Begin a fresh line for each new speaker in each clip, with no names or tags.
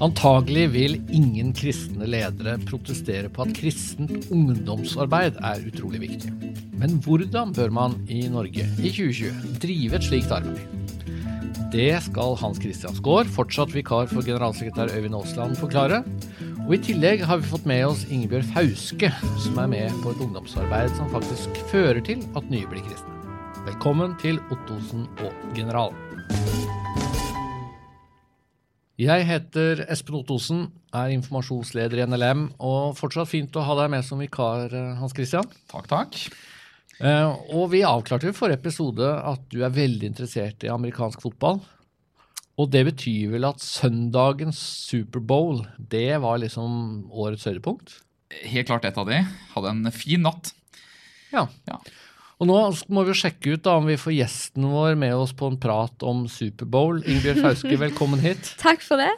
Antagelig vil ingen kristne ledere protestere på at kristent ungdomsarbeid er utrolig viktig. Men hvordan bør man i Norge i 2020 drive et slikt arbeid? Det skal Hans Christian Skaar, fortsatt vikar for generalsekretær Øyvind Aasland, forklare. Og I tillegg har vi fått med oss Ingebjørg Fauske, som er med på et ungdomsarbeid som faktisk fører til at nye blir kristne. Velkommen til Ottosen og Generalen. Jeg heter Espen Ottosen, er informasjonsleder i NLM, og fortsatt fint å ha deg med som vikar, Hans Christian.
Takk, takk.
Uh, og vi avklarte i forrige episode at du er veldig interessert i amerikansk fotball. Og det betyr vel at søndagens Superbowl, det var liksom årets høydepunkt?
Helt klart et av de. Hadde en fin natt.
Ja.
Ja.
Og nå må vi jo sjekke ut da om vi får gjesten vår med oss på en prat om Superbowl. Ingebjørg Fauske, velkommen hit.
Takk for det.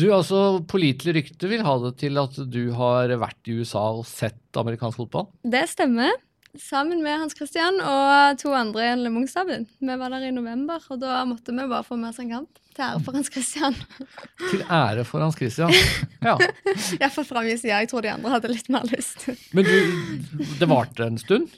Du, altså Pålitelig rykte vil ha det til at du har vært i USA og sett amerikansk fotball?
Det stemmer. Sammen med Hans Christian og to andre i Lemungstaben. Vi var der i november, og da måtte vi bare få med oss en kamp. Til ære for Hans Christian.
Til ære for Hans Christian. Ja.
Iallfall fra min side. Jeg tror de andre hadde litt mer lyst.
Men du, det varte en stund?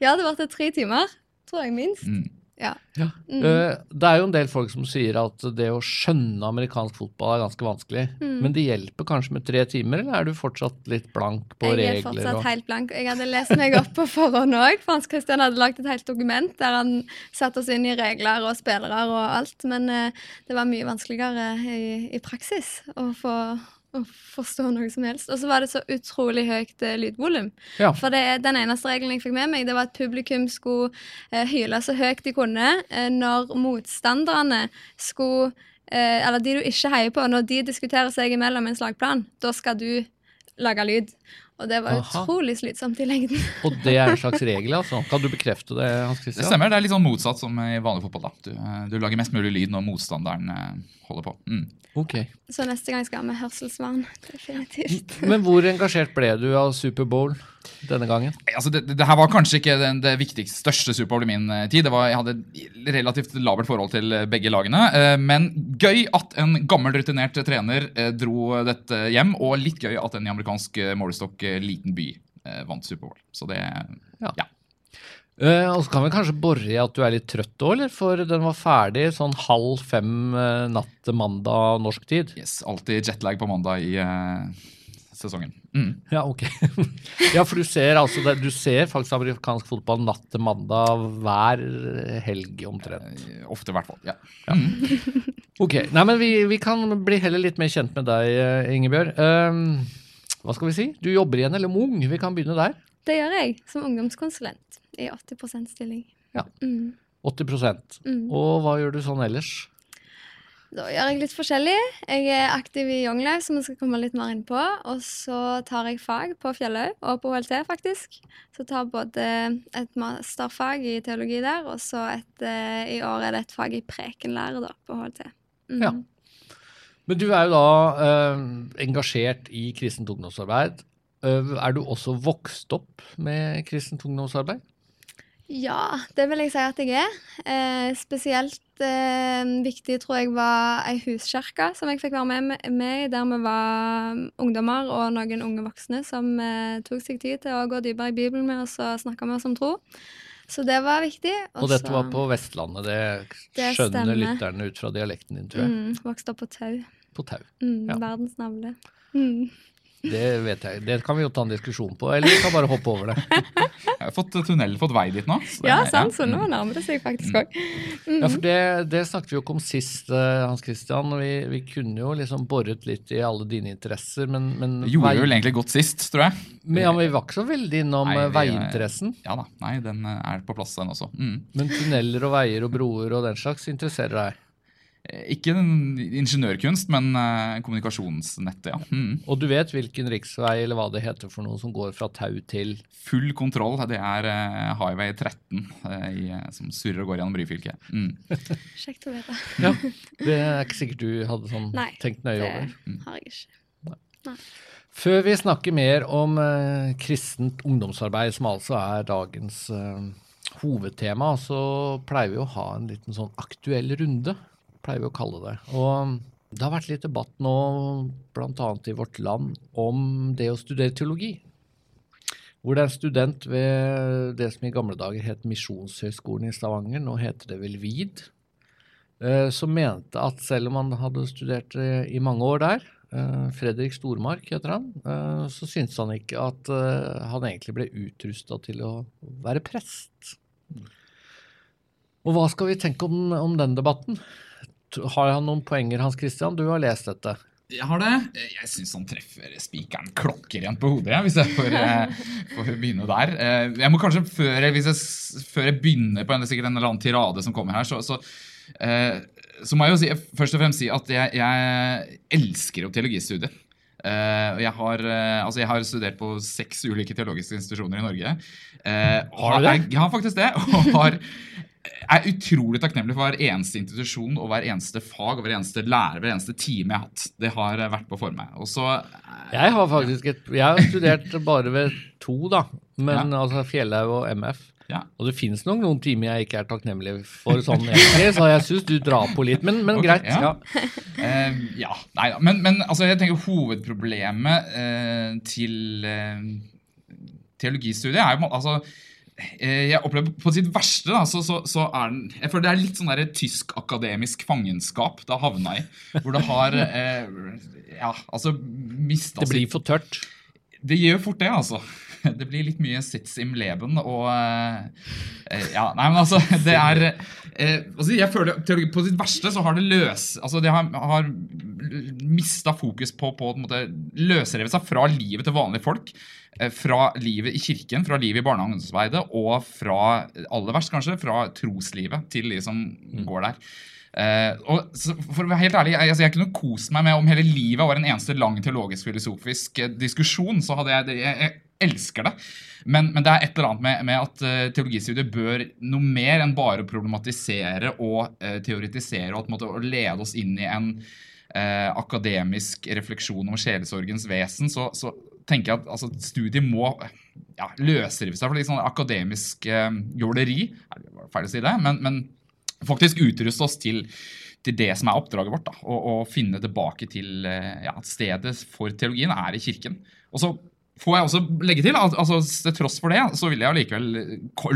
Ja, det varte tre timer. Tror jeg minst.
Mm.
Ja.
Ja. Mm. Det er jo en del folk som sier at det å skjønne amerikansk fotball er ganske vanskelig.
Mm.
Men det hjelper kanskje med tre timer, eller er du fortsatt litt blank på
Jeg er fortsatt
og...
helt blank. Jeg hadde lest meg opp på forhånd òg, for Hans Christian hadde lagd et helt dokument der han satte oss inn i regler og spillere og alt. Men eh, det var mye vanskeligere i, i praksis å få å forstå noe som helst. Og så var det så utrolig høyt eh, lydvolum.
Ja.
For det den eneste regelen jeg fikk med meg, det var at publikum skulle eh, hyle så høyt de kunne eh, når motstanderne skulle eh, Eller de du ikke heier på, når de diskuterer seg imellom en slagplan, da skal du lage lyd. Og det var
Aha.
utrolig slitsomt i lengden.
Og det er en slags regel, altså? Kan du bekrefte det, Hans
Det stemmer. Det er litt sånn motsatt som i vanlig fotball. da. Du, eh, du lager mest mulig lyd når motstanderen eh, holder på. Mm.
Ok.
Så neste gang skal vi ha hørselsvern. Definitivt.
Men hvor engasjert ble du av Superbowl denne gangen?
Altså, det, det her var kanskje ikke den, det viktigste, største Superbowl i min eh, tid. Det var, jeg hadde relativt labert forhold til eh, begge lagene. eh, Men gøy at en gammel, rutinert trener dro dette hjem. Og litt gøy at en i amerikansk målestokk liten by vant Superbowl. Så det
Ja.
ja.
Uh, og så kan vi kanskje bore i at du er litt trøtt òg, eller? For den var ferdig sånn halv fem uh, natt mandag norsk tid.
Yes, alltid jetlag på mandag i eh, sesongen. Mm.
Ja, ok. ja, for du ser altså du ser faktisk amerikansk fotball natt til mandag hver helg omtrent.
Eh, Ofte, i hvert fall. Ja.
Ok, nei, men vi, vi kan bli heller litt mer kjent med deg, eh, Ingebjørg. Ehm, hva skal vi si? Du jobber i NLM Ung, vi kan begynne der.
Det gjør jeg som ungdomskonsulent i 80% stilling.
Ja.
Mm.
80
Mm.
Og hva gjør du sånn ellers?
Da gjør jeg litt forskjellig. Jeg er aktiv i Young Life, som vi skal komme litt mer inn på. Og så tar jeg fag på Fjellhaug og på HLT, faktisk. Så tar både et masterfag i teologi der, og så et, eh, i år er det et fag i prekenlære da, på HLT. Mm.
Ja. Men du er jo da eh, engasjert i kristent ungdomsarbeid. Eh, er du også vokst opp med kristent ungdomsarbeid?
Ja, det vil jeg si at jeg er. Eh, spesielt eh, viktig tror jeg var ei huskirke som jeg fikk være med, med der vi var ungdommer og noen unge voksne som eh, tok seg tid til å gå dypere i Bibelen med oss og snakke med oss om tro. Så det var viktig.
Og dette var på Vestlandet, det,
Det
skjønner
stemmer.
lytterne ut fra dialekten din, tror jeg.
mm, Vokste opp på Tau.
På Tau.
Mm,
Ja.
Verdens navle. Mm.
Det vet jeg. Det kan vi jo ta en diskusjon på, eller vi kan bare hoppe over det.
Jeg har fått tunnel, fått vei dit nå. så det-
Ja, sant, så
mm.
nå nærmer det seg faktisk òg.
Ja, for det, det snakket vi jo ikke om sist, eh, Hans Christian. Vi, vi kunne jo liksom boret litt i alle dine interesser, men, men
Det gjorde
vei-
vi vel egentlig godt sist, tror jeg.
Men, ja, men vi var ikke så veldig innom
Nei,
eh,
vi-
veiinteressen.
Ja da, nei, den eh, er på plass, den også. Mm.
Men tunneler og veier og broer og den slags interesserer deg.
Eh, Ikke ingeniørkunst, men eh, kommunikasjonsnettet, ja. Mm.
Og du vet hvilken riksvei eller hva det heter for noe som går fra Tau til
Full kontroll, det er eh, Highway 13 eh, i, eh, som surrer og går gjennom Ryfylke. Mm.
Kjekt å vite.
Ja, Det er ikke sikkert du hadde sånn
Nei,
tenkt nøye
Det har jeg ikke.
Før vi snakker mer om eh, kristent ungdomsarbeid, som altså er dagens eh, hovedtema, så pleier vi å ha en liten sånn aktuell runde, pleier vi å kalle det. Og Det har vært litt debatt nå, bl.a. i Vårt Land, om det å studere teologi. Hvor det er en student ved det som i gamle dager het Misjonshøgskolen i Stavanger, nå heter det vel VID, eh, som mente at selv om han hadde studert eh, i mange år der, eh, Fredrik Stormark heter han, så syntes han ikke at han egentlig ble utrusta til å være prest. Og hva skal vi tenke om, om den debatten? Har han noen poenger, Hans Christian? Du har lest dette.
Jeg har det. Jeg syns han treffer spikeren klokkerent på hodet, hvis jeg får, eh, får, begynne der. Eh, jeg må kanskje, før jeg, jeg, før jeg begynner på en, sikkert en eller annen tirade som kommer her, så, så, eh, så må jeg jo si, først og fremst si at jeg, jeg elsker jo teologistudiet. Jeg har, altså jeg har, studert på seks ulike teologiske institusjoner i Norge.
Har du det?
Jeg, har faktisk det. Og har er utrolig takknemlig for hver eneste institusjon og hver eneste fag og hver eneste lærer, hver eneste time jeg har hatt. Det har vært på for meg. Og så
Jeg har faktisk et, jeg har studert bare ved to, da. Men ja. altså Fjellhaug og MF. Ja. Og det fins nok noen timer jeg ikke er takknemlig for, sånn egentlig, så jeg syns du drar på litt. Men, men okay, greit.
Ja. uh, ja. Nei da. Men, men altså, jeg tenker hovedproblemet uh, til uh, teologistudiet er jo altså Eh, jeg opplever På sitt verste da, så, så, så, er den Jeg føler det er litt sånn der tysk-akademisk fangenskap det har havna i. Hvor det har eh, ja, altså mista
Det blir for tørt?
Det gjør fort det, altså. Det blir litt mye sits im leben og eh, eh, Ja, nei, men altså Det er eh, altså, Jeg føler På sitt verste så har det løs Altså, det har, har mista fokus på, på en måte løsrevet seg fra livet til vanlige folk. Eh, fra livet i kirken, fra livet i barnehagearbeidet og fra, aller verst kanskje, fra troslivet til de som mm. går der. Uh, og for å være helt ærlig, jeg, altså, jeg, kunne kost meg med om hele livet var en eneste lang teologisk-filosofisk uh, diskusjon. så hadde jeg, jeg, jeg elsker det. Men, men, det er et eller annet med, med at uh, teologistudiet bør noe mer enn bare problematisere og teoretisere og, måte, lede oss inn i en akademisk refleksjon om sjelesorgens vesen. Så, så, tenker jeg at altså, studiet må ja, løsrive seg fra litt sånn akademisk eh, jåleri. Feil å si det, men, men faktisk utruste oss til, til, det som er oppdraget vårt. Da, og, og finne tilbake til eh, ja, at stedet for teologien er i kirken. Og så får jeg også legge til at altså, til tross for det, så vil jeg allikevel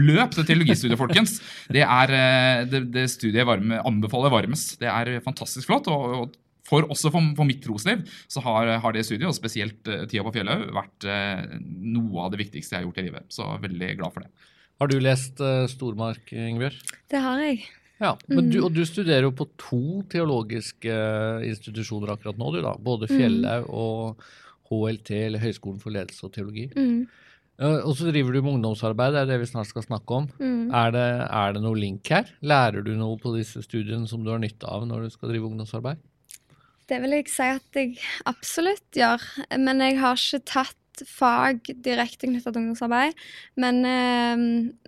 løp til teologistudiet, folkens. Det er eh, det, det studiet varme, anbefaler varmest. Det er fantastisk flott. og, og for, også for, for, mitt trosliv så har, har, det studiet, og spesielt uh, tida på Fjellhaug, vært uh, noe av det viktigste jeg har gjort i livet. Så veldig glad for det.
Har du lest uh, Stormark, Ingebjørg?
Det har jeg.
Ja, mm. du, Og du studerer jo på to teologiske institusjoner akkurat nå, du da. Både mm. Fjellhaug mm. og HLT, eller Høgskolen for ledelse og teologi. Mm. Og så driver du med ungdomsarbeid, det er det vi snart skal snakke om. Mm. Er, det, er det noe link her? Lærer du noe på disse studiene som du har nytte av når du skal drive ungdomsarbeid?
Det vil jeg si at jeg absolutt gjør. Men jeg har ikke tatt fag direkte knytta til ungdomsarbeid. Men, eh,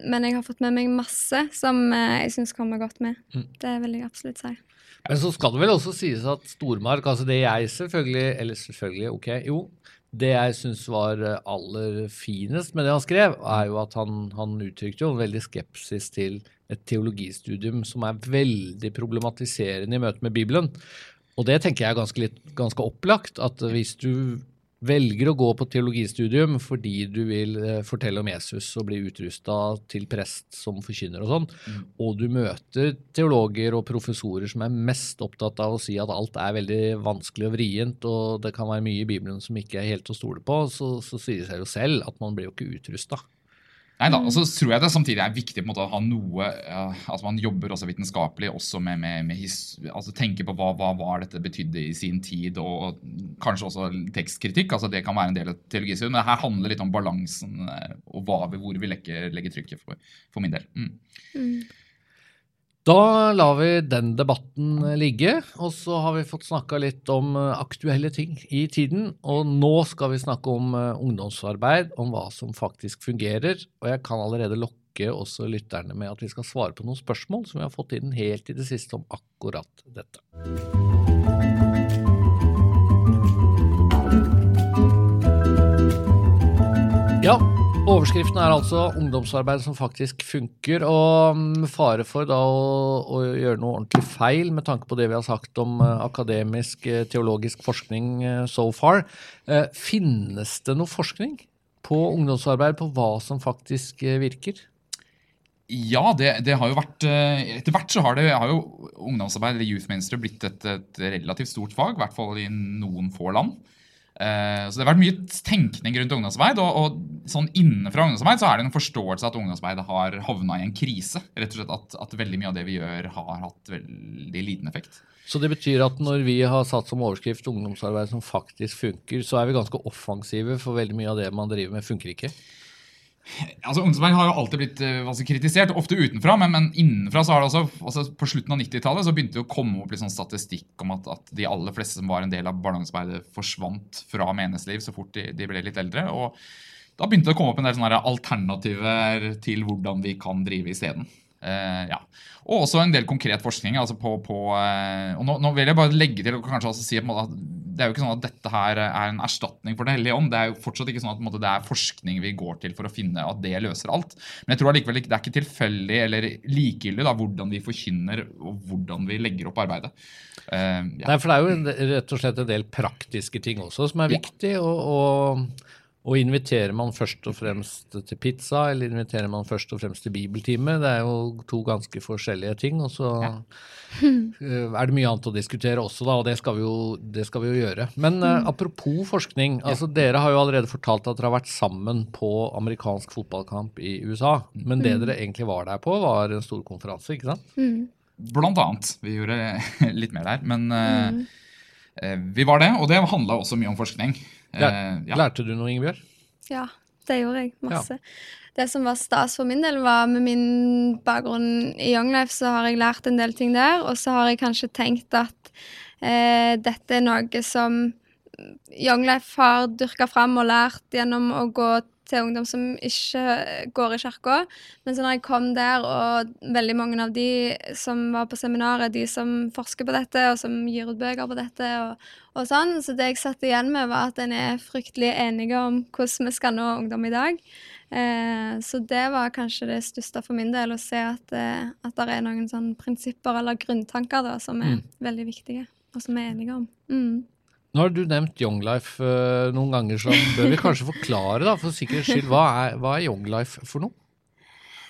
men, jeg har fått med meg masse som eh, jeg syns kommer godt med. Mm. Det vil jeg absolutt si.
Men så skal det vel også sies at Stormark, altså det jeg selvfølgelig Eller selvfølgelig, ok, jo. Det jeg syns var aller finest med det han skrev, er jo at han, han uttrykte jo en veldig skepsis til et teologistudium som er veldig problematiserende i møte med Bibelen. Og det tenker jeg er ganske, litt, ganske opplagt. At hvis du velger å gå på teologistudium fordi du vil eh, fortelle om Jesus og bli utrusta til prest som forkynner og sånn, mm. og du møter teologer og professorer som er mest opptatt av å si at alt er veldig vanskelig og vrient, og det kan være mye i Bibelen som ikke er helt å stole på, så, så sier det seg jo selv at man blir jo ikke utrusta.
Nei da, og så tror jeg det samtidig er viktig måte, å ha noe uh, At Man jobber også vitenskapelig, også med, med, med his, altså tenke på hva, hva hva, dette betydde i sin tid, og kanskje også tekstkritikk. altså Det kan være en del av teologistudien. Men her handler litt om balansen uh, og hva, hvor vi legger, legger trykket, for, for, min del. Mm. Mm.
Da lar vi den debatten ligge, og så har vi fått snakka litt om eh, aktuelle ting i tiden. Og nå skal vi snakke om eh, ungdomsarbeid, om hva som faktisk fungerer. Og jeg kan allerede lokke også lytterne med at vi skal svare på noen spørsmål som vi har fått inn helt i det siste om akkurat dette. Ja, Overskriften er altså 'ungdomsarbeid som faktisk funker', og fare for da å, å, gjøre noe ordentlig feil med tanke på det vi har sagt om uh, akademisk, uh, teologisk forskning uh, so far. finnes det noe forskning på ungdomsarbeid, på hva som faktisk virker?
Ja, det, det, har jo vært Etter hvert så har, det, har jo ungdomsarbeid, eller youth ministry blitt et, et relativt stort fag, i hvert fall i noen få land. Eh, så det har vært mye tenkning rundt ungdomsarbeid. Og, og sånn innenfra ungdomsarbeid så er det en forståelse at ungdomsarbeidet har havna i en krise. Rett og slett at, at, veldig mye av det vi gjør, har hatt veldig liten effekt.
Så det betyr at når vi har satt som overskrift ungdomsarbeid som faktisk funker, så er vi ganske offensive, for veldig mye av det man driver med, funker ikke?
Altså, Ungdomsarbeid har jo alltid blitt altså, kritisert, ofte utenfra, men, men innenfra så har det også, altså På slutten av 90-tallet så begynte det å komme opp litt sånn statistikk om at, at, de aller fleste som var en del av barneungdomsarbeidet, forsvant fra menighetsliv så fort de, de, ble litt eldre. og Da begynte det å komme opp en del alternativer til hvordan vi kan drive isteden. Uh, ja. Og også en del konkret forskning. altså på, på uh, og nå, nå, vil jeg bare legge til og kanskje også si at Det er jo ikke sånn at dette her er en erstatning for Den hellige ånd. Det er jo fortsatt ikke sånn at måte, det er forskning vi går til for å finne at det løser alt. Men jeg tror allikevel det er ikke tilfeldig eller likegyldig da, hvordan vi forkynner og hvordan vi legger opp arbeidet.
Uh, ja. Nei, for det er jo rett og slett en del praktiske ting også som er ja. viktig. og, og og inviterer man først og fremst til pizza, eller inviterer man først og fremst til bibeltime? Det er jo to ganske forskjellige ting. Og så ja. er det mye annet å diskutere også, da, og det skal vi jo, skal vi jo gjøre. Men uh, apropos forskning. altså Dere har jo allerede fortalt at dere har vært sammen på amerikansk fotballkamp i USA. Men det mm. dere egentlig var der på, var en stor konferanse, ikke sant? Mm.
Blant annet. Vi gjorde litt mer der. Men uh, vi var det, og det handla også mye om forskning.
Lær, ja. Lærte du noe, Ingebjørg?
Ja, det gjorde jeg. Masse. Ja. Det som var stas for min del, var med min bakgrunn i Young Life, så har jeg lært en del ting der. Og så har jeg kanskje tenkt at eh, dette er noe som Young Life har dyrka fram og lært gjennom å gå til ungdom som ikke går i kirka. Men så når jeg kom der, og veldig mange av de som var på seminaret, de som forsker på dette, og som gir ut bøker på dette, og, og sånn, så det jeg satt igjen med, var at en er fryktelig enige om hvordan vi skal nå ungdom i dag. Eh, så det var kanskje det største for min del, å se at, eh, at det er noen sånn prinsipper eller grunntanker da, som er mm. veldig viktige, og som vi er enige om. Mm.
Nå har du nevnt Young Life uh, noen ganger, så bør vi kanskje forklare da, for sikkerhets skyld, hva er, hva er Young Life for noe?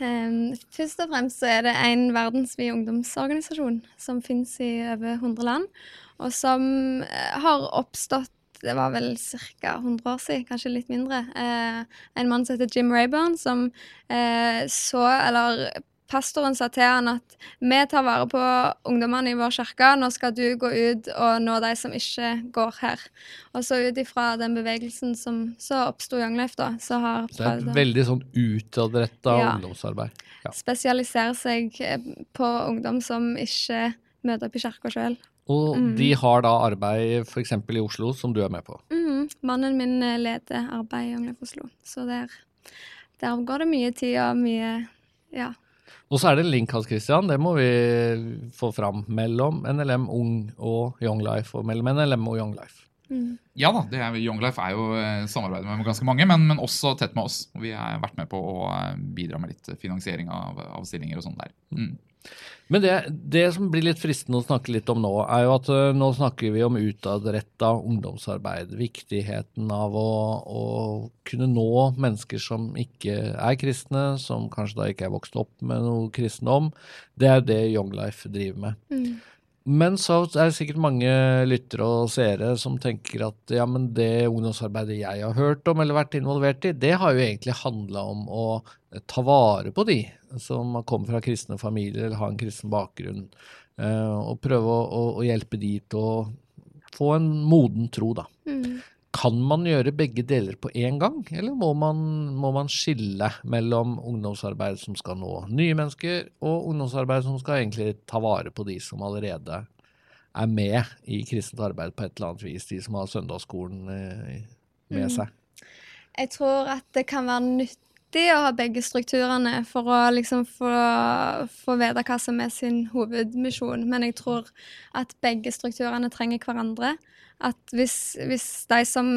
Um, først og fremst er det en verdensvid ungdomsorganisasjon som finnes i over 100 land, og som uh, har oppstått det var vel ca. 100 år siden, kanskje litt mindre. Eh, en mann som heter Jim Rayburn, som så, eller pastoren sa til han at vi tar vare på ungdommene i vår kirke, nå skal du gå ut og nå de som ikke går her. Og så ut ifra den bevegelsen som så oppsto Young Life, da, så har Så
Det er et veldig sånn utadretta ja. ungdomsarbeid.
Ja. Spesialiserer seg eh, på ungdom som ikke møter opp i kirka sjøl.
Og mm. de har da arbeid f.eks. i Oslo, som du er med på?
Mm. Mannen min eh, leder arbeid i Young Life Oslo, så der, der går det mye tid og mye ja,
og så er det en link, Hans Christian, det må vi få fram, mellom NLM Ung og Young Life, og mellom NLM og Young Life.
Mm. Ja da, er, Young Life er jo eh, samarbeidet med ganske mange, men, men, også tett med oss. Vi har vært med på å eh, bidra med litt finansiering av, av stillinger og sånn der. Mm.
Men det, det, som blir litt fristende å snakke litt om nå, er jo at uh, nå snakker vi om utadretta ungdomsarbeid. Viktigheten av å, å, kunne nå mennesker som ikke er kristne, som kanskje da ikke er vokst opp med noe kristendom. Det er det Young Life driver med. Mm. Men så er det sikkert mange lyttere og seere som tenker at ja, men det ungdomsarbeidet jeg har hørt om eller vært involvert i, det har jo egentlig handla om å ta vare på de som kommer fra kristne familier eller har en kristen bakgrunn, eh, og prøve å, å, å hjelpe de til å få en moden tro, da. Mm. Kan man gjøre begge deler på én gang, eller må man, må man, skille mellom ungdomsarbeid som skal nå nye mennesker, og ungdomsarbeid som skal egentlig ta vare på de som allerede er med i kristent arbeid på et eller annet vis, de som har søndagsskolen med med mm. seg?
Jeg tror at det kan være nytt viktig å ha begge strukturene for å liksom få, få vite hva som er sin hovedmisjon. Men jeg tror at begge strukturene trenger hverandre. At hvis, hvis de som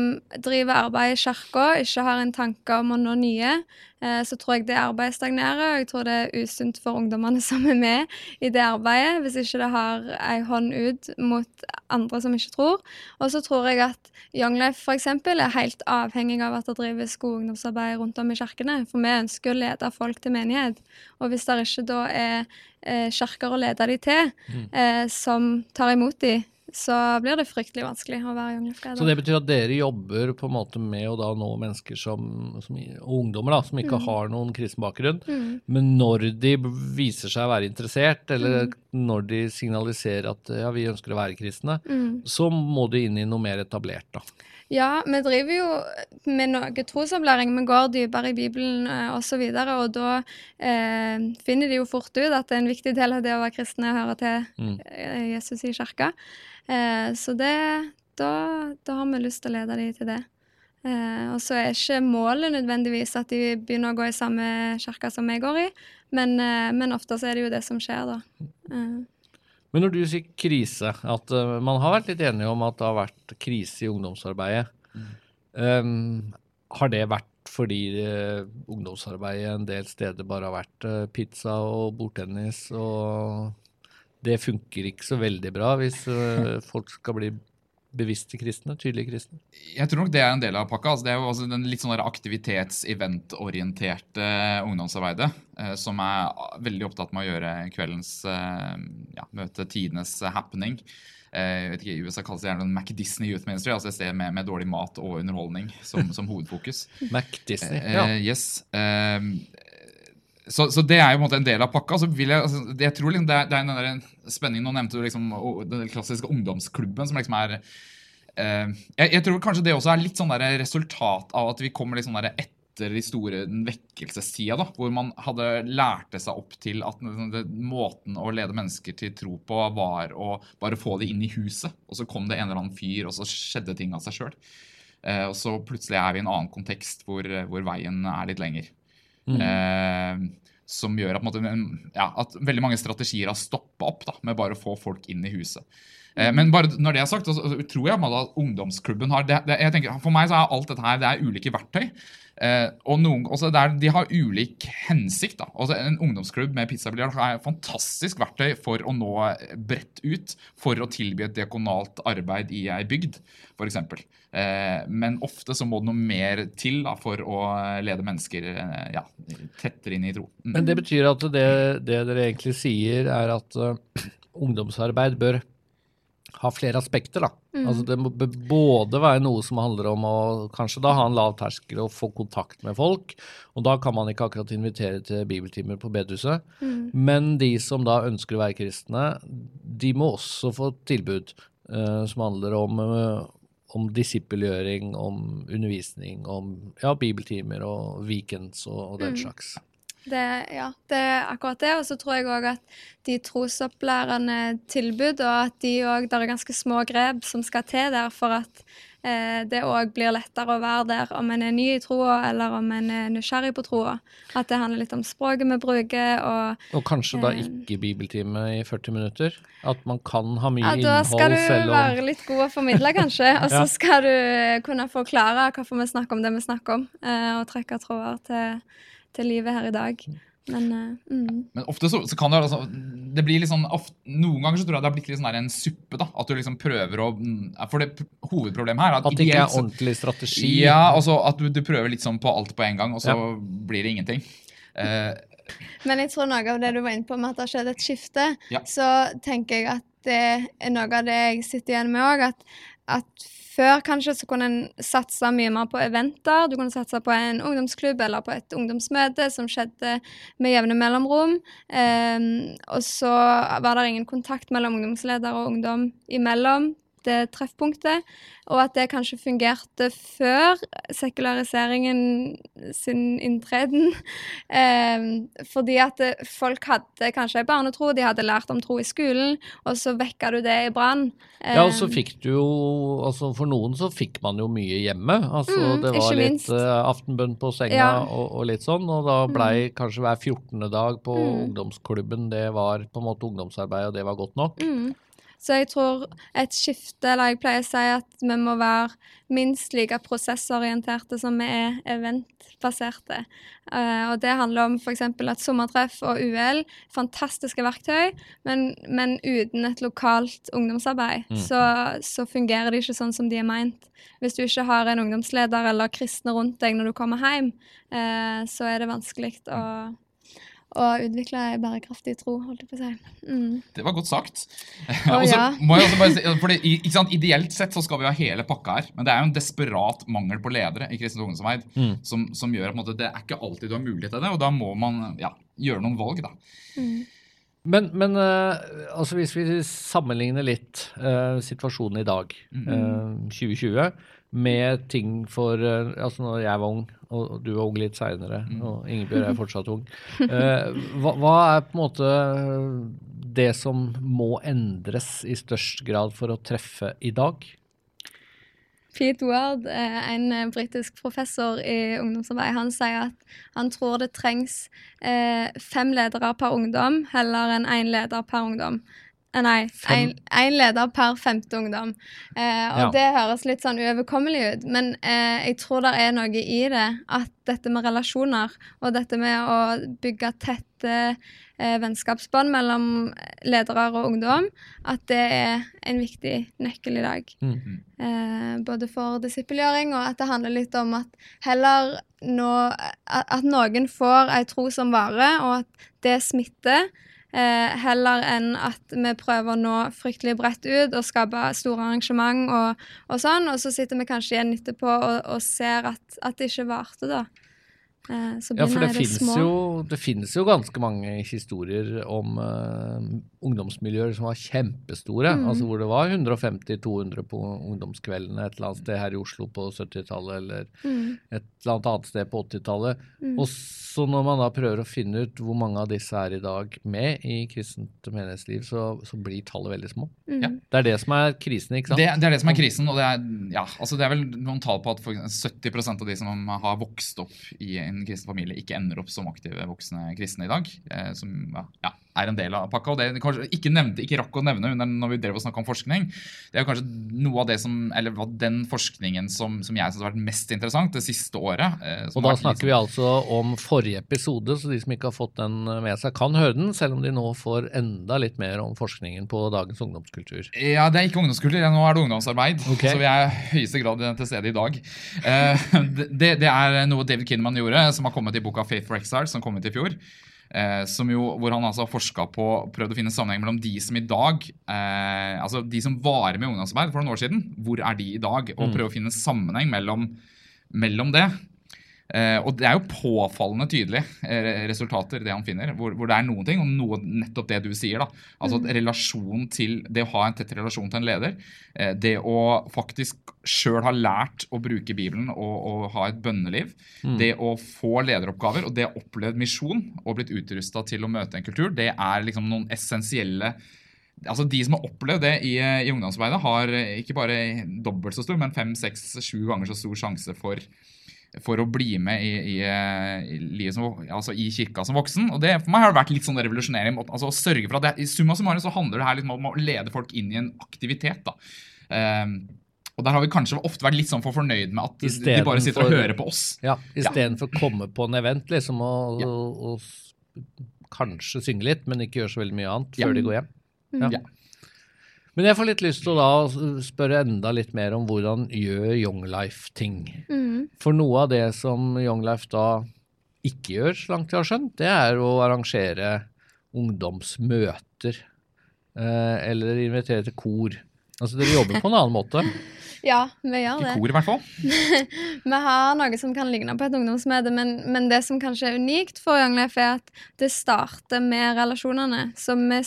driver arbeid i kirka, ikke har en tanke om å nå nye, eh, så tror jeg det arbeidet stagnerer. Og jeg tror det er usunt for ungdommene som er med i det arbeidet, hvis ikke det har ei hånd ut mot andre som ikke tror. Og så tror jeg at Young Life f.eks. er helt avhengig av at det drives god ungdomsarbeid rundt om i kirkene. For vi ønsker å lede folk til menighet. Og hvis det ikke da er eh, kirker å lede de til,
Mm.
eh, som tar imot de, så blir det fryktelig vanskelig å være Life-guide.
Så det betyr at dere jobber på en måte med å da nå mennesker som, som og ungdommer da, som ikke har noen kristen bakgrunn,
Mm.
men når de viser seg å være interessert, eller
Mm.
når de signaliserer at ja, vi ønsker å være kristne,
Mm.
så må de inn i noe mer etablert da.
Ja, vi driver jo med noe trosopplæring. Vi går dypere i Bibelen eh, osv. Og, så og da eh, finner de jo fort ut at en viktig del av det å være kristne er høre til
Mm.
eh, Jesus i kirka. Eh, så det, da, da har vi lyst til å lede de til det. Eh, og så er ikke målet nødvendigvis at de begynner å gå i samme kirke som jeg går i, men, eh, men ofte så er det jo det som skjer, da. Eh,
Men når du sier krise, at uh, man har vært litt enige om at det har vært krise i ungdomsarbeidet, um, har det vært fordi uh, ungdomsarbeidet en del steder bare har vært uh, pizza og bordtennis, og det funker ikke så veldig bra hvis folk skal bli bevisste kristne, tydelige kristne?
Jeg tror nok det er en del av pakka. Altså, det er jo også den litt sånn aktivitets-event-orienterte ungdomsarbeidet eh, som er veldig opptatt med å gjøre kveldens eh, ja, møte tidenes happening. Eh, jeg vet ikke, I USA kalles det gjerne en Mac Disney Youth Ministry, altså et sted med, med dårlig mat og underholdning som, som hovedfokus.
Mac Disney.
Eh,
Ja.
Yes. Eh, så, så det er jo på en måte en del av pakka. så vil Jeg altså, jeg tror liksom det, er, det er den der spenningen Nå nevnte du liksom den klassiske ungdomsklubben, som liksom er eh, jeg, jeg tror kanskje det også er litt sånn der resultat av at vi kommer litt sånn der etter de store vekkelsestida, da, hvor man hadde lærte seg opp til at måten å lede mennesker til tro på var å bare få det inn i huset. Og så kom det en eller annen fyr, og så skjedde ting av seg sjøl. Eh, og så plutselig er vi i en annen kontekst hvor, hvor veien er litt lenger. Eh, som gjør at, på en måte, ja, at veldig mange strategier har stoppa opp da, med bare å få folk inn i huset. Eh, men bare når det er sagt, så tror jeg at ungdomsklubben har det, det, jeg tenker, For meg så er alt dette her det er ulike verktøy. Eh, og noen, også det er, De har ulik hensikt. da. Altså En ungdomsklubb med pizzabiljard er et fantastisk verktøy for å nå bredt ut. For å tilby et diakonalt arbeid i ei bygd, f.eks. Eh, men ofte så må det noe mer til da, for å lede mennesker eh, ja, tettere inn i tro. Mm.
Men det betyr at det, det dere egentlig sier, er at uh, ungdomsarbeid bør ha flere aspekter. da. Altså Det må både være noe som handler om å kanskje da ha en lav terskel og få kontakt med folk. Og da kan man ikke akkurat invitere til bibeltimer på bedehuset. Men de som da ønsker å være kristne, de må også få tilbud uh, som handler om uh, om disippelgjøring, om undervisning, om ja, bibeltimer og weekends og, og den slags.
Det, ja, det er akkurat det. Og så tror jeg òg at de trosopplærende tilbud, og at de òg Det er ganske små grep som skal til der for at eh, det òg blir lettere å være der om en er ny i troa, eller om en er nysgjerrig på troa. At det handler litt om språket vi bruker, og
Og kanskje da
Eh.
ikke bibeltime i 40 minutter? At man kan ha mye innhold selv?
ja, da skal du
om
være litt god å formidle, kanskje. Og så
Ja.
skal du kunne forklare hvorfor vi snakker om det vi snakker om, eh, og trekke tråder til, til livet her i dag. Men uh, mm.
Men ofte så, så kan det altså, det blir litt sånn, ofte, Noen ganger så tror jeg det har blitt litt sånn der en suppe. da, At du liksom prøver å mm, For det hovedproblemet her er at,
At det ikke er ordentlig strategi.
Ja, altså at du, du prøver litt sånn på alt på en gang, og så blir det ingenting. Uh,
Men jeg tror noe av det du var inne på med at det har skjedd et skifte,
Ja.
så tenker jeg at det er noe av det jeg sitter igjen med òg. At, at før kanskje så kunne en satse mye mer på eventer. Du kunne satse på en ungdomsklubb eller på et ungdomsmøte som skjedde med jevne mellomrom. Ehm, og så var det ingen kontakt mellom ungdomsleder og ungdom imellom. Det treffpunktet, og at det kanskje fungerte før sekulariseringen sin inntreden. Eh, fordi at folk hadde kanskje ei barnetro, de hadde lært om tro i skolen, og så vekka du det i brann.
Eh, ja, og så fikk du jo altså For noen så fikk man jo mye hjemme. Altså
mm,
det var litt uh, aftenbønn på senga ja. og, og, litt sånn, og da blei mm. kanskje hver 14. dag på mm. ungdomsklubben det var på en måte ungdomsarbeid, og det var godt nok.
Mm. Så jeg tror et skifte, eller jeg pleier å si at vi må være minst like prosessorienterte som vi er eventbaserte. Uh, og det handler om f.eks. at sommertreff og UL fantastiske verktøy, men, men uten et lokalt ungdomsarbeid mm. så, så, fungerer de ikke sånn som de er meint. Hvis du ikke har en ungdomsleder eller kristne rundt deg når du kommer hjem, uh, så er det vanskelig å og utvikle ei bærekraftig tro, holdt jeg på å si. Mm.
Det var godt sagt.
Oh, ja.
må jeg også bare si, for det, sant, Ideelt sett så skal vi ha hele pakka her, men det er jo en desperat mangel på ledere i kristent ungdomsarbeid mm. som, som, gjør at måte, det er ikke alltid du har mulighet til det, og da må man ja, gjøre noen valg, da.
Mm.
Men, men uh, altså hvis vi sammenligner litt uh, situasjonen i dag, uh, mm. 2020 med ting for uh, Altså når jeg var ung, og du var ung litt seinere, mm. og Ingebjørg er fortsatt ung. Uh, hva, hva, er på en måte det som må endres i størst grad for å treffe i dag?
Pete Ward, en britisk professor i ungdomsarbeid, han sier at han tror det trengs eh, fem ledere per ungdom heller enn én leder per ungdom. Eh, nei, én leder per femte ungdom. Eh, og ja. det høres litt sånn uoverkommelig ut, men eh, jeg tror det er noe i det. At dette med relasjoner og dette med å bygge tette eh, vennskapsbånd mellom ledere og ungdom, at det er en viktig nøkkel i dag.
Mm.
Eh, både for disippelgjøring og at det handler litt om at heller nå At noen får ei tro som varer, og at det smitter. Eh, heller enn at vi prøver å nå fryktelig bredt ut og skape store arrangement og, og sånn, og så sitter vi kanskje igjen etterpå og, og ser at, at, det ikke varte, da.
Eh, ja, for det, det finnes, jo, det finnes jo ganske mange historier om uh, ungdomsmiljøer som var kjempestore. Mm. altså Hvor det var 150-200 på ungdomskveldene et eller annet sted her i Oslo på 70-tallet, eller mm. et eller annet annet sted på 80-tallet. Mm. Og så når man da prøver å finne ut hvor mange av disse er i dag med i kristent menighetsliv, så, så blir tallet veldig små.
Mm. Ja.
Det er det som er krisen, ikke sant?
Det, det, er det som er krisen. og det er, ja, altså det er vel noen tall på at 70% av de som har vokst opp i en kristen familie, ikke ender opp som aktive voksne kristne i dag. Eh, som ja, er en del av pakka. og det kanskje ikke, nevnte, ikke rakk å nevne når vi drev og snakka om forskning, det er kanskje noe av det som, eller den forskningen som, som jeg syns har vært mest interessant det siste året.
Eh, og da snakker liksom, vi altså om forrige episode, så de som ikke har fått den med seg, kan høre den, selv om de nå får enda litt mer om forskningen på dagens ungdomskultur.
Ja, det er ikke ungdomskultur, nå er det ungdomsarbeid. Okay. Så vi er i høyeste grad til stede i dag. Eh, det, det, er noe David Kinman gjorde, som har kommet i boka Faith for Exile, som kom ut i fjor. Eh, jo, hvor han altså har forska på prøvd å finne sammenheng mellom de som i dag eh, Altså de som var med i ungdomsarbeid for noen år siden, hvor er de i dag? Og mm. prøve å finne sammenheng mellom, mellom det. Uh, og det er jo påfallende tydelige uh, resultater, det han finner. Hvor, hvor, det er noen ting, og noe, nettopp det du sier. da, altså mm. relasjon til, Det å ha en tett relasjon til en leder. Uh, det å faktisk sjøl ha lært å bruke Bibelen og, og ha et bønneliv. Mm. Det å få lederoppgaver og det å oppleve misjon og blitt utrusta til å møte en kultur, det er liksom noen essensielle altså De som har opplevd det i, i ungdomsarbeidet, har ikke bare dobbelt så stor, men fem, seks, sju ganger så stor sjanse for for å bli med i, i, i livet som, altså i kirka som voksen. Og det For meg har det vært litt sånn revolusjonerende. altså å sørge for at det, I summa summarum så handler det her liksom om å lede folk inn i en aktivitet. da. Um, og der har vi kanskje ofte vært litt sånn for fornøyd med at de bare sitter for, og hører på oss.
Ja, Istedenfor ja. å komme på en event liksom, og, ja. og, og, kanskje synge litt, men ikke gjøre så veldig mye annet før de går hjem.
Ja. Ja.
Men jeg får litt lyst til å da spørre enda litt mer om hvordan gjør Young Life ting.
Mm.
For noe av det som Young Life da ikke gjør, så langt jeg har skjønt, det er å arrangere ungdomsmøter. Eh, eller invitere til kor. Altså dere jobber på en annen måte.
Ja, vi gjør det.
I kor, i hvert fall.
Vi har noe som kan ligne på et ungdomsmøte, men, men det som kanskje er unikt for Young Life, er at det starter med relasjonene. Så vi,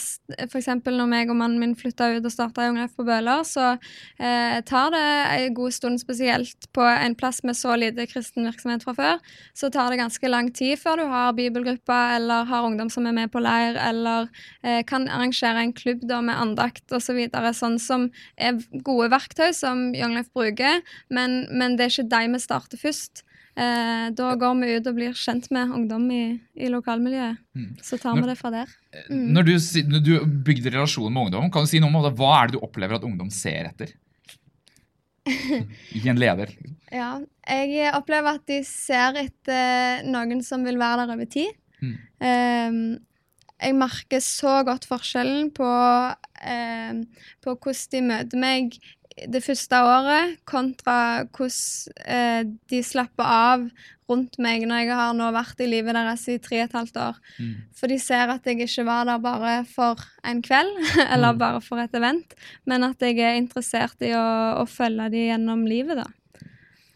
for eksempel når meg og mannen min flytta ut og starta Young Life på Bøler, så eh, tar det en god stund, spesielt på en plass med så lite kristen virksomhet fra før, så tar det ganske lang tid før du har bibelgrupper eller har ungdom som er med på leir, eller eh, kan arrangere en klubb da med andakt osv. Så sånn som er gode verktøy som Young Life bruker, men, men det er ikke de vi starter først. Eh, da går vi ut og blir kjent med ungdom i, i lokalmiljøet.
Mm.
Så tar vi det fra der. Mm.
Når du, når du bygde relasjon med ungdom, kan du si noe om det? hva er det du opplever at ungdom ser etter? I en leder.
Ja, jeg opplever at de ser etter noen som vil være der over tid.
Mm.
Ehm, jeg merker så godt forskjellen på, eh, på hvordan de møter meg det første året, kontra hvordan eh, de slapper av rundt meg når jeg har nå vært i livet deres i tre og et halvt år.
Mm.
For de ser at jeg ikke var der bare for en kveld, eller
Mm.
bare for et event, men at jeg er interessert i å, å følge dem gjennom livet, da.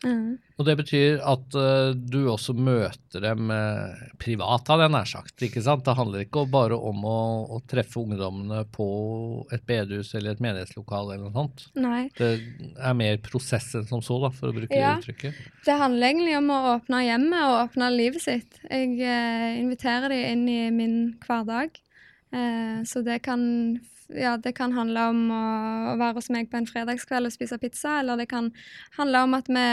Mm.
Og det betyr at uh, du også møter dem uh, privat, hadde jeg nær sagt. ikke sant? Det handler ikke bare om å, å treffe ungdommene på et bedehus eller et menighetslokale eller noe sånt.
Nei.
Det er mer prosess enn som så, da, for å bruke
Ja.
det uttrykket.
Det handler egentlig om å åpne hjemmet og åpne livet sitt. Jeg uh, inviterer dem inn i min hverdag. Så det kan, ja, det kan handle om å, å være hos meg på en fredagskveld og spise pizza, eller det kan handle om at vi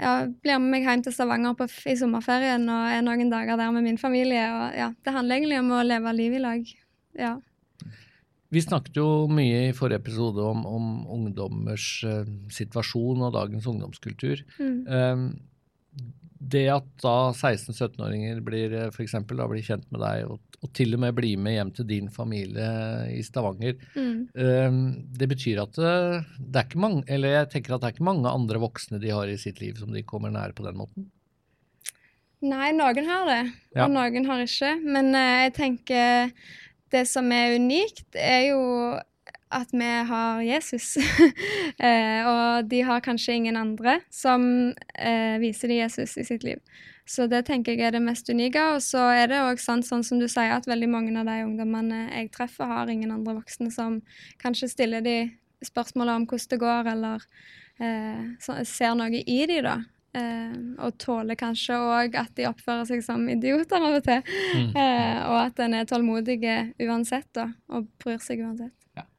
ja, blir med meg hjem til Stavanger på, i sommerferien og er noen dager der med min familie. Og, ja, det handler egentlig om å leve livet i lag. Ja.
Vi snakket jo mye i forrige episode om, om ungdommers eh, situasjon og dagens ungdomskultur.
Mm.
Um, det at da 16-17-åringer blir eh, for eksempel, da blir kjent med deg, og, og til og med blir med hjem til din familie i Stavanger,
Mm.
um, det betyr at det, det er ikke mange, eller jeg tenker at det er ikke mange andre voksne de har i sitt liv som de kommer nære på den måten.
Nei, noen har det,
Ja.
og noen har ikke. Men eh, jeg tenker det som er unikt, er jo at vi har Jesus. eh, og de har kanskje ingen andre som eh, viser dem Jesus i sitt liv. Så det tenker jeg er det mest unike. Og så er det òg sant, sånn som du sier, at veldig mange av de ungdommene jeg treffer, har ingen andre voksne som kanskje stiller de spørsmålet om hvordan det går, eller eh, så, ser noe i de da. Eh, og tåler kanskje òg at de oppfører seg som idioter av og til.
Mm.
Eh, og at en er tålmodig uansett, da, og bryr seg uansett.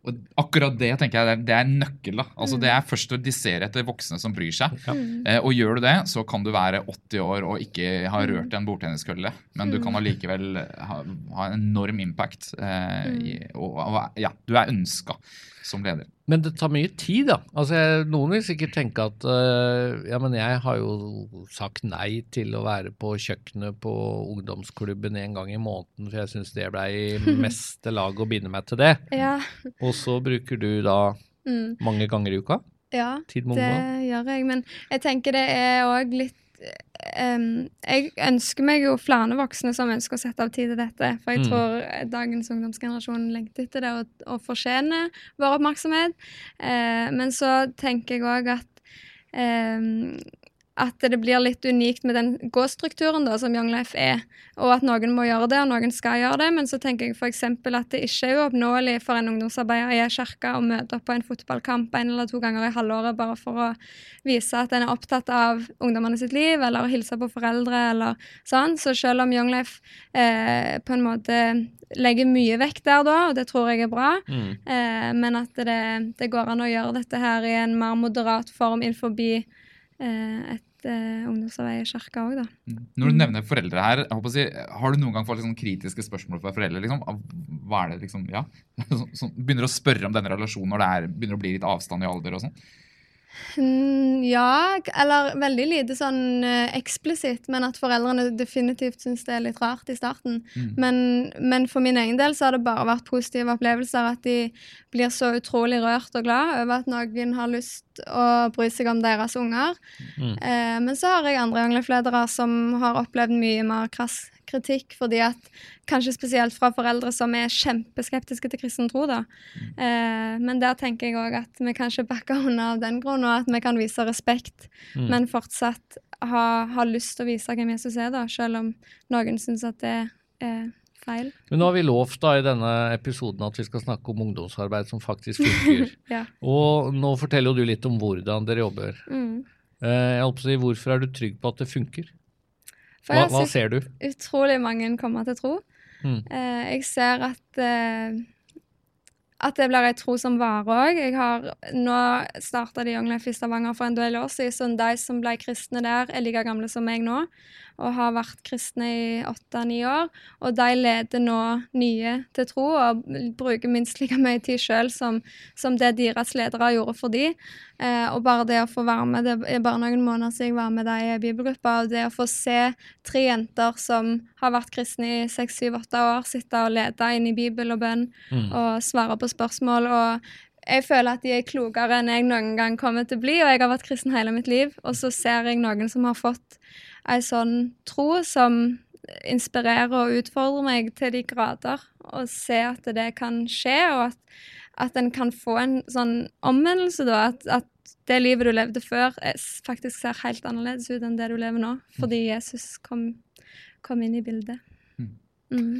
Og akkurat det tenker jeg det er, nøkkel. da. Altså
Mm.
Det er først å dissere etter voksne som bryr seg.
Ja.
Mm.
Eh, og gjør du det, så kan du være 80 år og ikke ha
Mm.
rørt en bordtenniskølle. Men du kan allikevel ha, ha en enorm impact. Eh, i, og, og ja, du er ønska som leder.
Men det tar mye tid, da. Altså, jeg, noen vil sikkert tenke at uh, ja, men jeg har jo sagt nei til å være på kjøkkenet på ungdomsklubben en gang i måneden, for jeg syns det ble i meste lag å binde meg til det.
Ja.
Og så bruker du da
Mm.
mange ganger i uka
ja. Det gjør jeg, men jeg tenker det er òg litt em, Jeg ønsker meg jo flere voksne som ønsker å sette av tid til dette. For jeg
Mm.
tror dagens ungdomsgenerasjon lengter etter det og, og fortjener vår oppmerksomhet. Uh, men så tenker jeg òg at em, at det blir litt unikt med den gåstrukturen da, som Young Life er, og at noen må gjøre det, og noen skal gjøre det. Men så tenker jeg f.eks. at det ikke er uoppnåelig for en ungdomsarbeider i ei kirke å møte opp på en fotballkamp en eller to ganger i halvåret bare for å vise at en er opptatt av ungdommene sitt liv, eller å hilse på foreldre, eller sånn. Så selv om Young Life eh, på en måte legger mye vekt der da, og det tror jeg er bra,
Mm.
eh, men at det, det går an å gjøre dette her i en mer moderat form innenfor eh, et eh, ungdomsarbeid i kirka òg, da.
Når du nevner foreldre her, si, har du noen gang fått sånn kritiske spørsmål fra foreldre? liksom? Hva er det liksom, ja? Sånn, begynner å spørre om denne relasjonen når det er, begynner å bli litt avstand i alder og sånn?
Ja, eller veldig lite sånn eh, eksplisitt, men at foreldrene definitivt syns det er litt rart i starten.
Mm.
Men, men for min egen del så har det bare vært positive opplevelser. At de blir så utrolig rørt og glad over at noen har lyst å bry seg om deres unger.
Mm.
Eh, men så har jeg andre Young som har opplevd mye mer krass kritikk, fordi at kanskje spesielt fra foreldre som er kjempeskeptiske til kristen tro. da. Eh, men der tenker jeg òg at vi kan ikke backe unna av den grunn, og at vi kan vise respekt,
Mm.
men fortsatt ha, ha lyst til å vise hvem Jesus er, da, selv om noen syns at det er feil.
Men nå har vi lovt da i denne episoden at vi skal snakke om ungdomsarbeid som faktisk funker.
Ja.
Og nå forteller jo du litt om hvordan dere jobber.
Mm.
Eh, jeg håper å si, Hvorfor er du trygg på at det funker?
For
Hva, hva ser du?
utrolig mange kommer til tro.
Mm.
Eh, jeg ser at eh, at det blir ei tro som varer òg. Nå starta de Young Life i Stavanger for en del år siden. Så de som ble kristne der, er like gamle som meg nå. Og har vært kristne i åtte-ni år. Og de leder nå nye til tro og bruker minst like mye tid sjøl som, som det deres ledere gjorde for de. Eh, og bare det å få være med, det er bare noen måneder siden jeg var med dem i bibelgruppa, og det å få se tre jenter som har vært kristne i seks, syv, åtte år, sitte og lede inn i bibel og bønn
Mm.
og svare på spørsmål. og jeg føler at de er klokere enn jeg noen gang kommer til å bli, og jeg har vært kristen hele mitt liv. Og så ser jeg noen som har fått ei sånn tro som inspirerer og utfordrer meg til de grader. Og se at det kan skje, og at, at en kan få en sånn omvendelse, da. At, at det livet du levde før, er, faktisk ser helt annerledes ut enn det du lever nå. Fordi Jesus kom, kom inn i bildet.
Mm.
Mm.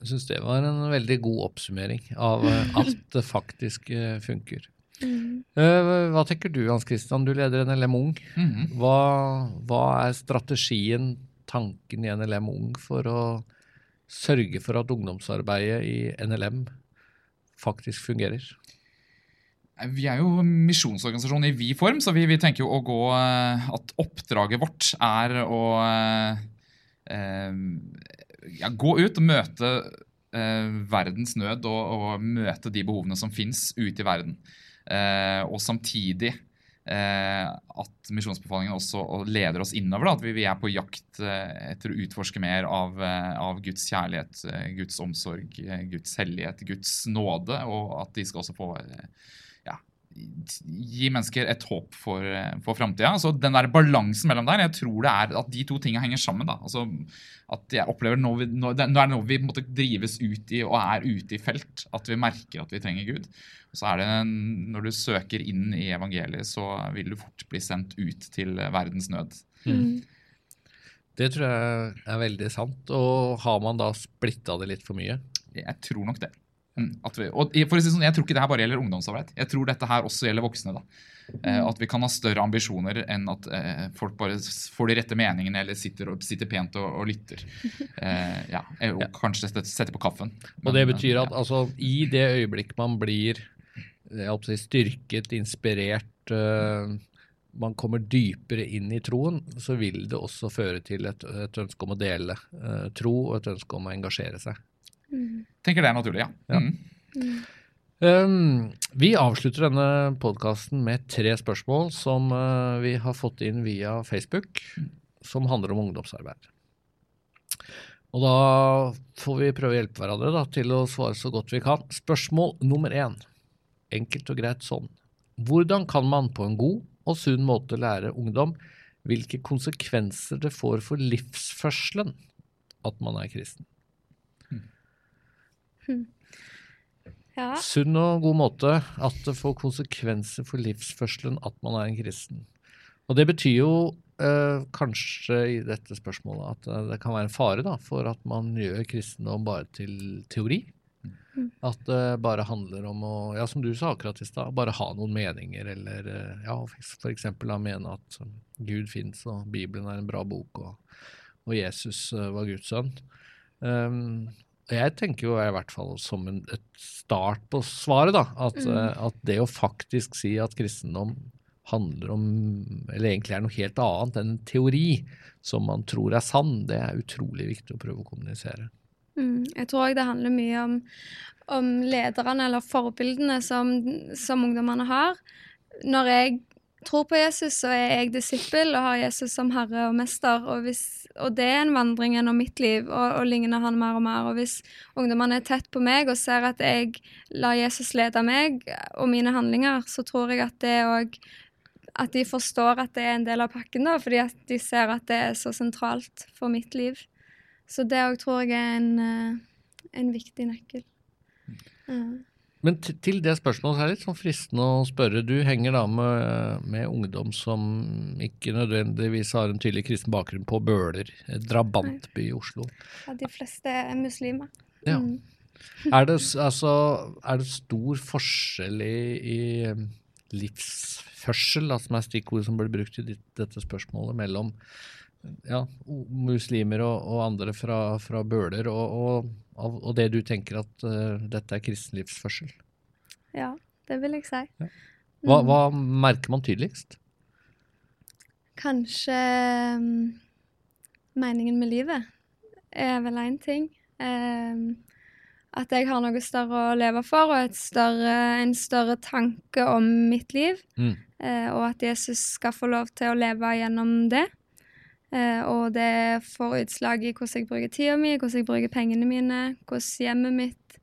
Jeg syns det var en veldig god oppsummering av eh, at det faktisk eh, funker.
Mm.
Hva tenker du Hans Christian, du leder NLM Ung.
Mhm.
Hva, hva er strategien, tanken i NLM Ung for å sørge for at ungdomsarbeidet i NLM faktisk fungerer?
Vi er jo misjonsorganisasjon i vid form, så vi, vi tenker jo å gå eh, At oppdraget vårt er å eh, eh, ja, gå ut og møte eh, verdens nød og, og møte de behovene som fins ute i verden. Eh, og samtidig eh, at misjonsbefalingen også leder oss innover. At vi, er på jakt eh, etter å utforske mer av, av Guds kjærlighet, Guds omsorg, Guds hellighet, Guds nåde, og at de skal også få gi mennesker et håp for, eh, for framtida. Så den der balansen mellom der, jeg tror det er at de to tinga henger sammen. da. Altså At jeg opplever Nå, vi, nå, det er når vi på en måte drives ut i og er ute i felt, at vi merker at vi trenger Gud. Og så er det en- Når du søker inn i evangeliet, så vil du fort bli sendt ut til verdens nød.
Mm.
Det tror jeg er veldig sant. Og har man da splitta det litt for mye?
Jeg tror nok det. Mm, vi, og for å si sånn, Jeg tror ikke det her bare gjelder ungdomsarbeid. Jeg tror dette her også gjelder voksne. da. Eh, at vi kan ha større ambisjoner enn at eh, folk bare får de rette meningene eller sitter, og, sitter pent og, og lytter. Eh, ja, Og kanskje setter sette på kaffen.
Og det betyr
at
at altså, i det øyeblikk man blir si, styrket, inspirert, man kommer dypere inn i troen, så vil det også føre til et, et ønske om å dele uh, tro og et ønske om å engasjere seg.
Mm.
tenker det er naturlig, ja.
Ja.
Mm.
Um, vi avslutter denne podkasten med tre spørsmål som uh, vi har fått inn via Facebook, som handler om ungdomsarbeid. Og da får vi prøve å hjelpe hverandre da, til å svare så godt vi kan. Spørsmål nummer én. Enkelt og greit sånn. Hvordan kan man på en god og sunn måte lære ungdom hvilke konsekvenser det får for livsførselen at man er kristen?
Ja.
Sunn og god måte at det får konsekvenser for livsførselen at man er en kristen. Og det betyr jo eh, kanskje i dette spørsmålet at eh, det kan være en fare da, for at man gjør kristendom bare til teori. At det bare handler om å, ja som du sa akkurat i stad, bare ha noen meninger, eller eh, ja, da mene at Gud fins og Bibelen er en bra bok og, og Jesus eh, var Guds sønn. Um, jeg tenker jo i hvert fall som en, et start på svaret, da, at, mm. at det å faktisk si at kristendom handler om, eller egentlig er noe helt annet enn teori som man tror er sann, det er utrolig viktig å prøve å kommunisere.
Mm. Jeg tror òg det handler mye om, om lederne eller forbildene som, som ungdommene har. Når jeg tror på Jesus, så er jeg disippel og har Jesus som herre og mester. Og, hvis, og det er en vandring gjennom mitt liv og, og ligner han mer og mer. Og hvis ungdommene er tett på meg og ser at jeg lar Jesus lede meg og mine handlinger, så tror jeg at det òg at de forstår at det er en del av pakken, da, fordi at de ser at det er så sentralt for mitt liv. så det òg tror jeg er en, eh, en viktig nøkkel. Ja.
Men til det spørsmålet så er det litt sånn fristende å spørre. Du henger da med, med ungdom som ikke nødvendigvis har en tydelig kristen bakgrunn på Bøler, et drabantby i Oslo.
Ja, de fleste er muslimer.
Ja.
Mm.
Er det, altså, er det stor forskjell i, i um, livsførsel, da, som er stikkordet som ble brukt i ditt, dette spørsmålet, mellom ja, muslimer og, og andre fra, fra Bøler, og, og, og, og det du tenker at uh, dette er kristen livsførsel?
Ja, det vil jeg si.
Hva,
Mm.
hva merker man tydeligst?
Kanskje mm, meningen med livet er vel én ting. Ehm, at jeg har noe større å leve for, og et større, en større tanke om mitt liv.
Mm.
Eh, og at Jesus skal få lov til å leve gjennom det. Eh, og det får utslag i hvordan jeg bruker tida mi, hvordan jeg bruker pengene mine, hvordan hjemmet mitt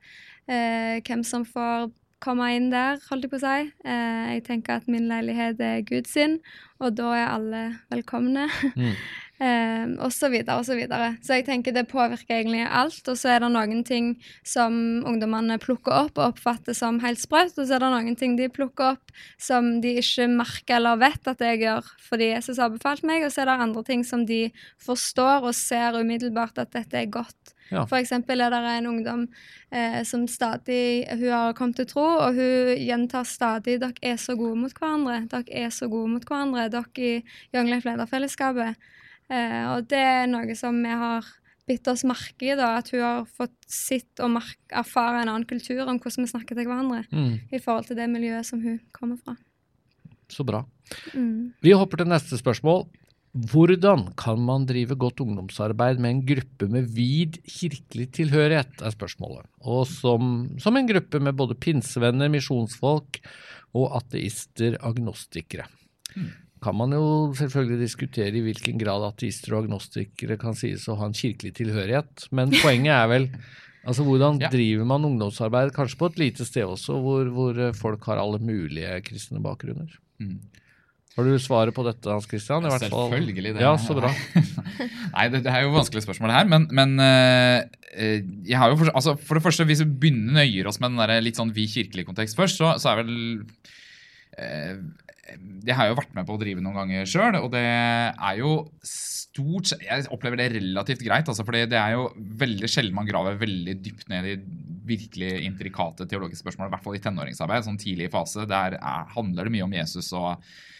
eh, Hvem som får komme inn der, holdt jeg på å si. Eh, jeg tenker at min leilighet er Guds sin, og da er alle velkomne.
Mm.
Eh, og så videre og så videre. Så jeg tenker det påvirker egentlig alt. Og så er det noen ting som ungdommene plukker opp og oppfatter som helt sprøtt, og så er det noen ting de plukker opp som de ikke merker eller vet at jeg gjør fordi Jesus har befalt meg, og så er det andre ting som de forstår og ser umiddelbart at dette er godt.
Ja.
For eksempel er det en ungdom eh, som stadig Hun har kommet til tro, og hun gjentar stadig 'Dere er så gode mot hverandre'. Dere er så gode mot hverandre, dere i Young Life Lederfellesskapet. Eh, og det er noe som vi har bitt oss merke i, da, at hun har fått sitt og erfare en annen kultur om hvordan vi snakker til hverandre
Mm.
i forhold til det miljøet som hun kommer fra.
Så bra.
Mm.
Vi hopper til neste spørsmål. Hvordan kan man drive godt ungdomsarbeid med en gruppe med vid kirkelig tilhørighet, er spørsmålet. Og som, som en gruppe med både pinsevenner, misjonsfolk og ateister, agnostikere. Kan man jo selvfølgelig diskutere i hvilken grad ateister og agnostikere kan sies å ha en kirkelig tilhørighet, men poenget er vel Altså Hvordan
Ja.
driver man ungdomsarbeid, kanskje på et lite sted også, hvor, hvor eh, folk har alle mulige kristne bakgrunner?
Mm.
Har du svaret på dette, Hans Christian? I.
Selvfølgelig. Det
Ja, så bra.
Nei, det, det er jo vanskelig spørsmål her, men, men eh, eh, jeg har jo for, altså, for det første, Hvis vi begynner nøyer oss med den der litt sånn vi kirkelig kontekst først, så, så er vel eh, Jeg har jo vært med på å drive noen ganger sjøl, og det er jo stort Jeg opplever det relativt greit, altså, for det er jo veldig sjelden man graver veldig dypt ned i virkelig intrikate teologiske spørsmål, i hvert fall i tenåringsarbeid, sånn tidlig fase. Der er, handler det mye om Jesus og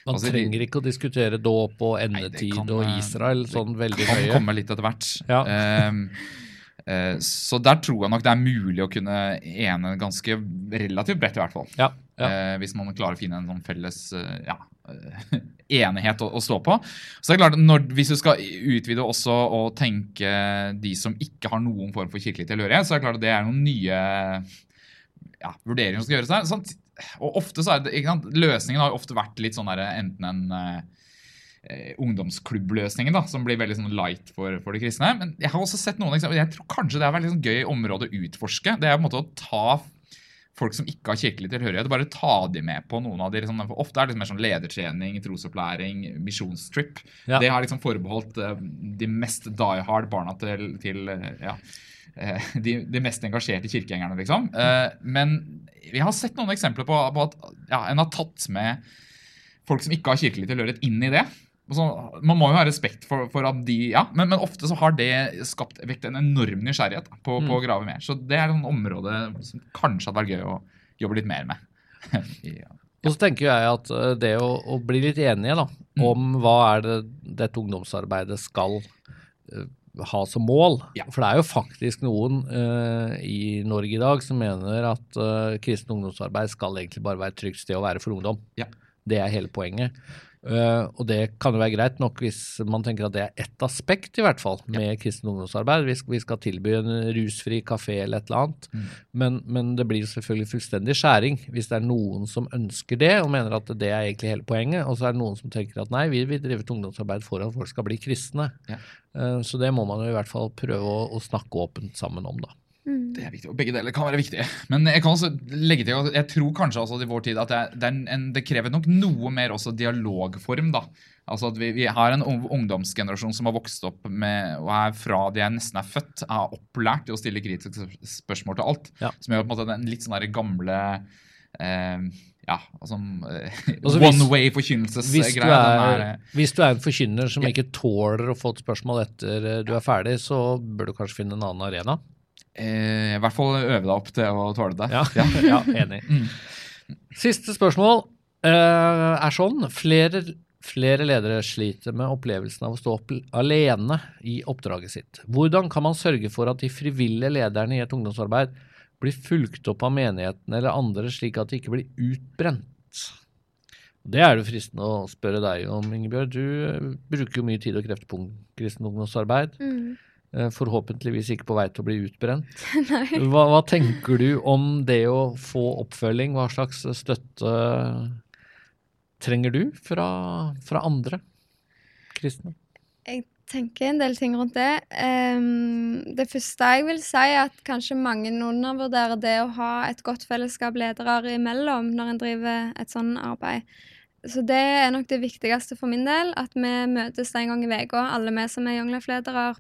Man
altså,
trenger ikke å diskutere dåp og
Nei,
endetid
kan,
og
eh,
Israel sånn veldig høye.
Det kan
høye.
komme litt etter hvert.
Ja.
Um, så der tror jeg nok det er mulig å kunne ene ganske relativt bredt, i hvert fall.
Ja, ja.
Eh, hvis man klarer å finne en sånn felles eh, ja, eh, enighet å, å stå på. Så det er klart, når, Hvis du skal utvide også og tenke de som ikke har noen form for kirkelig tilhørighet, så er det klart at det er noen nye ja, vurderinger som skal gjøres der. Sånn, og ofte så er det, Løsningen har ofte vært litt sånn der, enten en eh, ungdomsklubbløsningen, da, som blir veldig sånn light for, for de kristne. Men jeg har også sett noen eksempler. Jeg tror kanskje det er veldig sånn gøy område å utforske. Det er på en måte å ta folk som ikke har kirkelig tilhørighet, bare ta de med på noen av de liksom, for Ofte er det liksom mer sånn ledertrening, trosopplæring, misjonstrip.
Ja.
Det har liksom forbeholdt eh, de mest die hard barna til, til eh, ja, de, de mest engasjerte kirkegjengerne, liksom. Men vi har sett noen eksempler på, på at ja, en har tatt med folk som ikke har kirkelig tilhørighet, inn i det. Og Så, man må jo ha respekt for, for at de Ja, men, men ofte så har det skapt vekt en enorm nysgjerrighet på, på å grave mer. Så det er et område som kanskje hadde vært gøy å jobbe litt mer med. ja.
Og så tenker jeg at eh, det å, å bli litt enige da,
Mm.
om hva er det dette ungdomsarbeidet skal uh, ha som mål.
Ja.
For det er jo faktisk noen uh, i Norge i dag som mener at uh, kristent ungdomsarbeid skal egentlig bare være et trygt sted å være for ungdom.
Ja.
Det er hele poenget. Eh, og det kan jo være greit nok hvis man tenker at det er ett aspekt i hvert fall med kristen ungdomsarbeid. Vi skal, vi skal tilby en rusfri kafé eller et eller annet.
Mm.
Men, men det blir selvfølgelig fullstendig skjæring hvis det er noen som ønsker det og mener at det er egentlig hele poenget, og så er det noen som tenker at nei, vi vil drive et ungdomsarbeid for at folk skal bli kristne.
Ja.
Uh, så det må man jo i hvert fall prøve å, å snakke åpent sammen om, da.
Mm.
Det er viktig, og Begge deler kan være viktige. Men jeg kan også legge til og jeg tror kanskje også i vår tid at det, er, det, er en, det krever nok noe mer også dialogform. da. Altså at vi, vi har en ungdomsgenerasjon som har vokst opp med, og er fra de er nesten er født, er opplært i å stille kritiske spørsmål til alt.
Ja.
Som gjør på en måte den litt sånn der gamle eh, ja, altså eh,
Altså,
One way
Hvis er, hvis du er en forkynner som
Ja.
ikke tåler å få et spørsmål etter eh, du er ferdig, så bør du kanskje finne en annen arena.
Eh, I hvert fall øve deg opp til å tåle det.
Ja, ja enig.
Mm.
Siste spørsmål eh, er sånn. Flere, flere ledere sliter med opplevelsen av å stå opp alene i oppdraget sitt. Hvordan kan man sørge for at de frivillige lederne i et ungdomsarbeid blir fulgt opp av menigheten eller andre, slik at de ikke blir utbrent? Det er det fristende å spørre deg om, Ingebjørg. Du bruker jo mye tid og krefter på kristent ungdomsarbeid.
Mm.
Eh, Forhåpentligvis ikke på vei til å bli utbrent. Hva, hva tenker du om det å få oppfølging? Hva slags støtte trenger du fra, fra andre kristne?
Jeg tenker en del ting rundt det. Um, det første jeg vil si, er at kanskje mange undervurderer det å ha et godt fellesskap ledere imellom når en driver et sånt arbeid. Så det er nok det viktigste for min del, at vi møtes en gang i uka, alle vi som er Young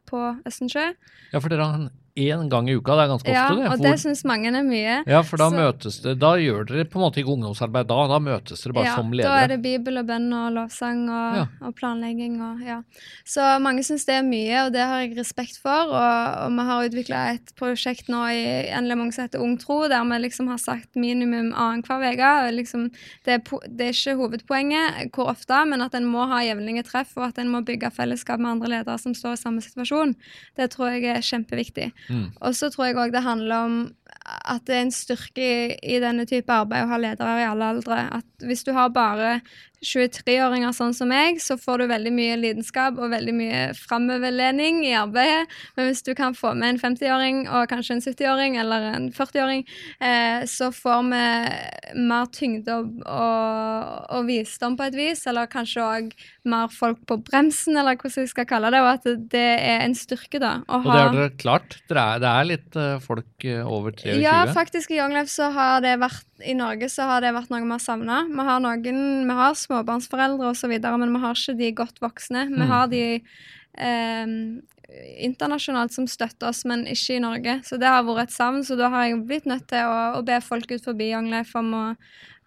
på Østensjø.
Ja, for dere har en én gang i uka, det er ganske
Ja,
ofte det.
Ja,
og
det syns mange er mye.
ja, for da
så-
møtes det Da gjør dere på en måte ikke ungdomsarbeid da, da møtes dere bare
ja,
som
Da er det bibel og bønn og lovsang og,
Ja.
og planlegging og ja. Så mange syns det er mye, og det har jeg respekt for. Og, og vi har utvikla et prosjekt nå i NLM som heter Ung tro, der vi liksom har sagt minimum annenhver uke. Liksom, det, det er ikke hovedpoenget hvor ofte, men at en må ha jevnlige treff, og at en må bygge fellesskap med andre ledere som står i samme situasjon. Det tror jeg er kjempeviktig.
Mm.
Og så tror jeg òg det handler om at det er en styrke i, i denne type arbeid å ha ledere i alle aldre. At hvis du har bare 23-åringer sånn som meg, så får du veldig mye lidenskap og veldig mye framoverlening i arbeidet. Men hvis du kan få med en 50-åring og kanskje en 70-åring eller en 40-åring, eh, så får vi mer tyngde og, og, og visdom på et vis, eller kanskje òg mer folk på bremsen, eller hvordan vi skal kalle det, og at det er en styrke, da.
Og det har dere klart. Er, det er litt eh, folk eh, over 23?
ja, faktisk i Young Life så har det vært I Norge så har det vært noe vi har savna. Vi har noen Vi har småbarnsforeldre osv., men vi har ikke de godt voksne. Vi
Mm.
har de eh, internasjonalt som støtter oss, men ikke i Norge. Så det har vært et savn. Så da har jeg blitt nødt til å, å be folk ut forbi Young Life om å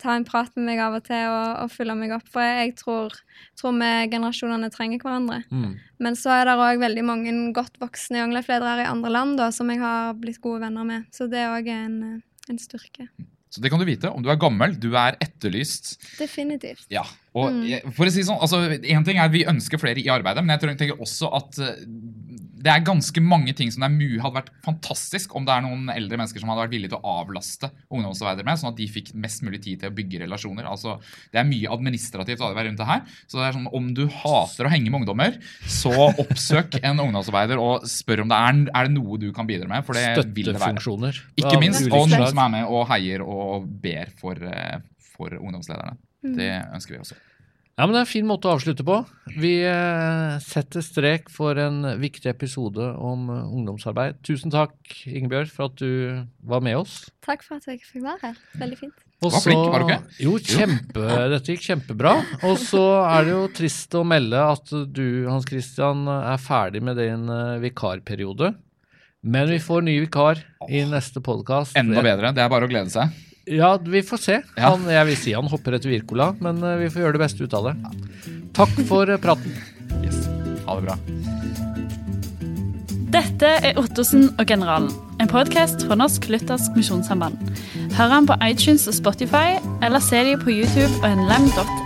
ta en prat med meg av og til og, og følge meg opp. For jeg tror, tror vi generasjonene trenger hverandre.
Mm.
Men så er det òg veldig mange godt voksne Young Life-ledere i andre land da, som jeg har blitt gode venner med. Så det er òg en, eh, en styrke.
Så det kan du vite. Om du er gammel, du er etterlyst.
Definitivt.
Ja, og
Mm.
for å si sånn, altså, En ting er at vi ønsker flere i arbeidet, men jeg tror- tenker også at eh, det er ganske mange ting som det er mu hadde vært fantastisk om det er noen eldre mennesker som hadde vært villige til å avlaste ungdomsarbeidere med, sånn at de fikk mest mulig tid til å bygge relasjoner. Altså, Det er mye administrativt arbeid rundt det her. Så det er sånn, om du hater å henge med ungdommer, så oppsøk en ungdomsarbeider og spør om det er, er det noe du kan bidra med. For det vil det være.
Støttefunksjoner.
Ikke minst, og noen som er med og heier og ber for, eh, for ungdomslederne.
Mm.
Det ønsker vi også.
Ja, men Det er en fin måte å avslutte på. Vi eh, setter strek for en viktig episode om eh, ungdomsarbeid. Tusen takk, Ingebjørg, for at du var med oss.
Takk for at jeg fikk være her. Veldig fint.
Og
Var flink, var du ikke?
Jo, kjempe, dette gikk kjempebra. Og så er det jo trist å melde at du, Hans Christian, er ferdig med din eh, vikarperiode. Men vi får ny vikar i neste podkast.
Enda bedre. Det er bare å glede seg.
Ja, vi får se.
Ja.
Han, jeg vil si han hopper etter Wirkola, men eh, vi får gjøre det beste ut av det. Takk for eh, praten.
Yes. Ha det bra.
Dette er Ottosen og generalen, en podkast fra Norsk Luthersk Misjonssamband. Hør han på iTunes og Spotify, eller se dem på YouTube og nlem.no.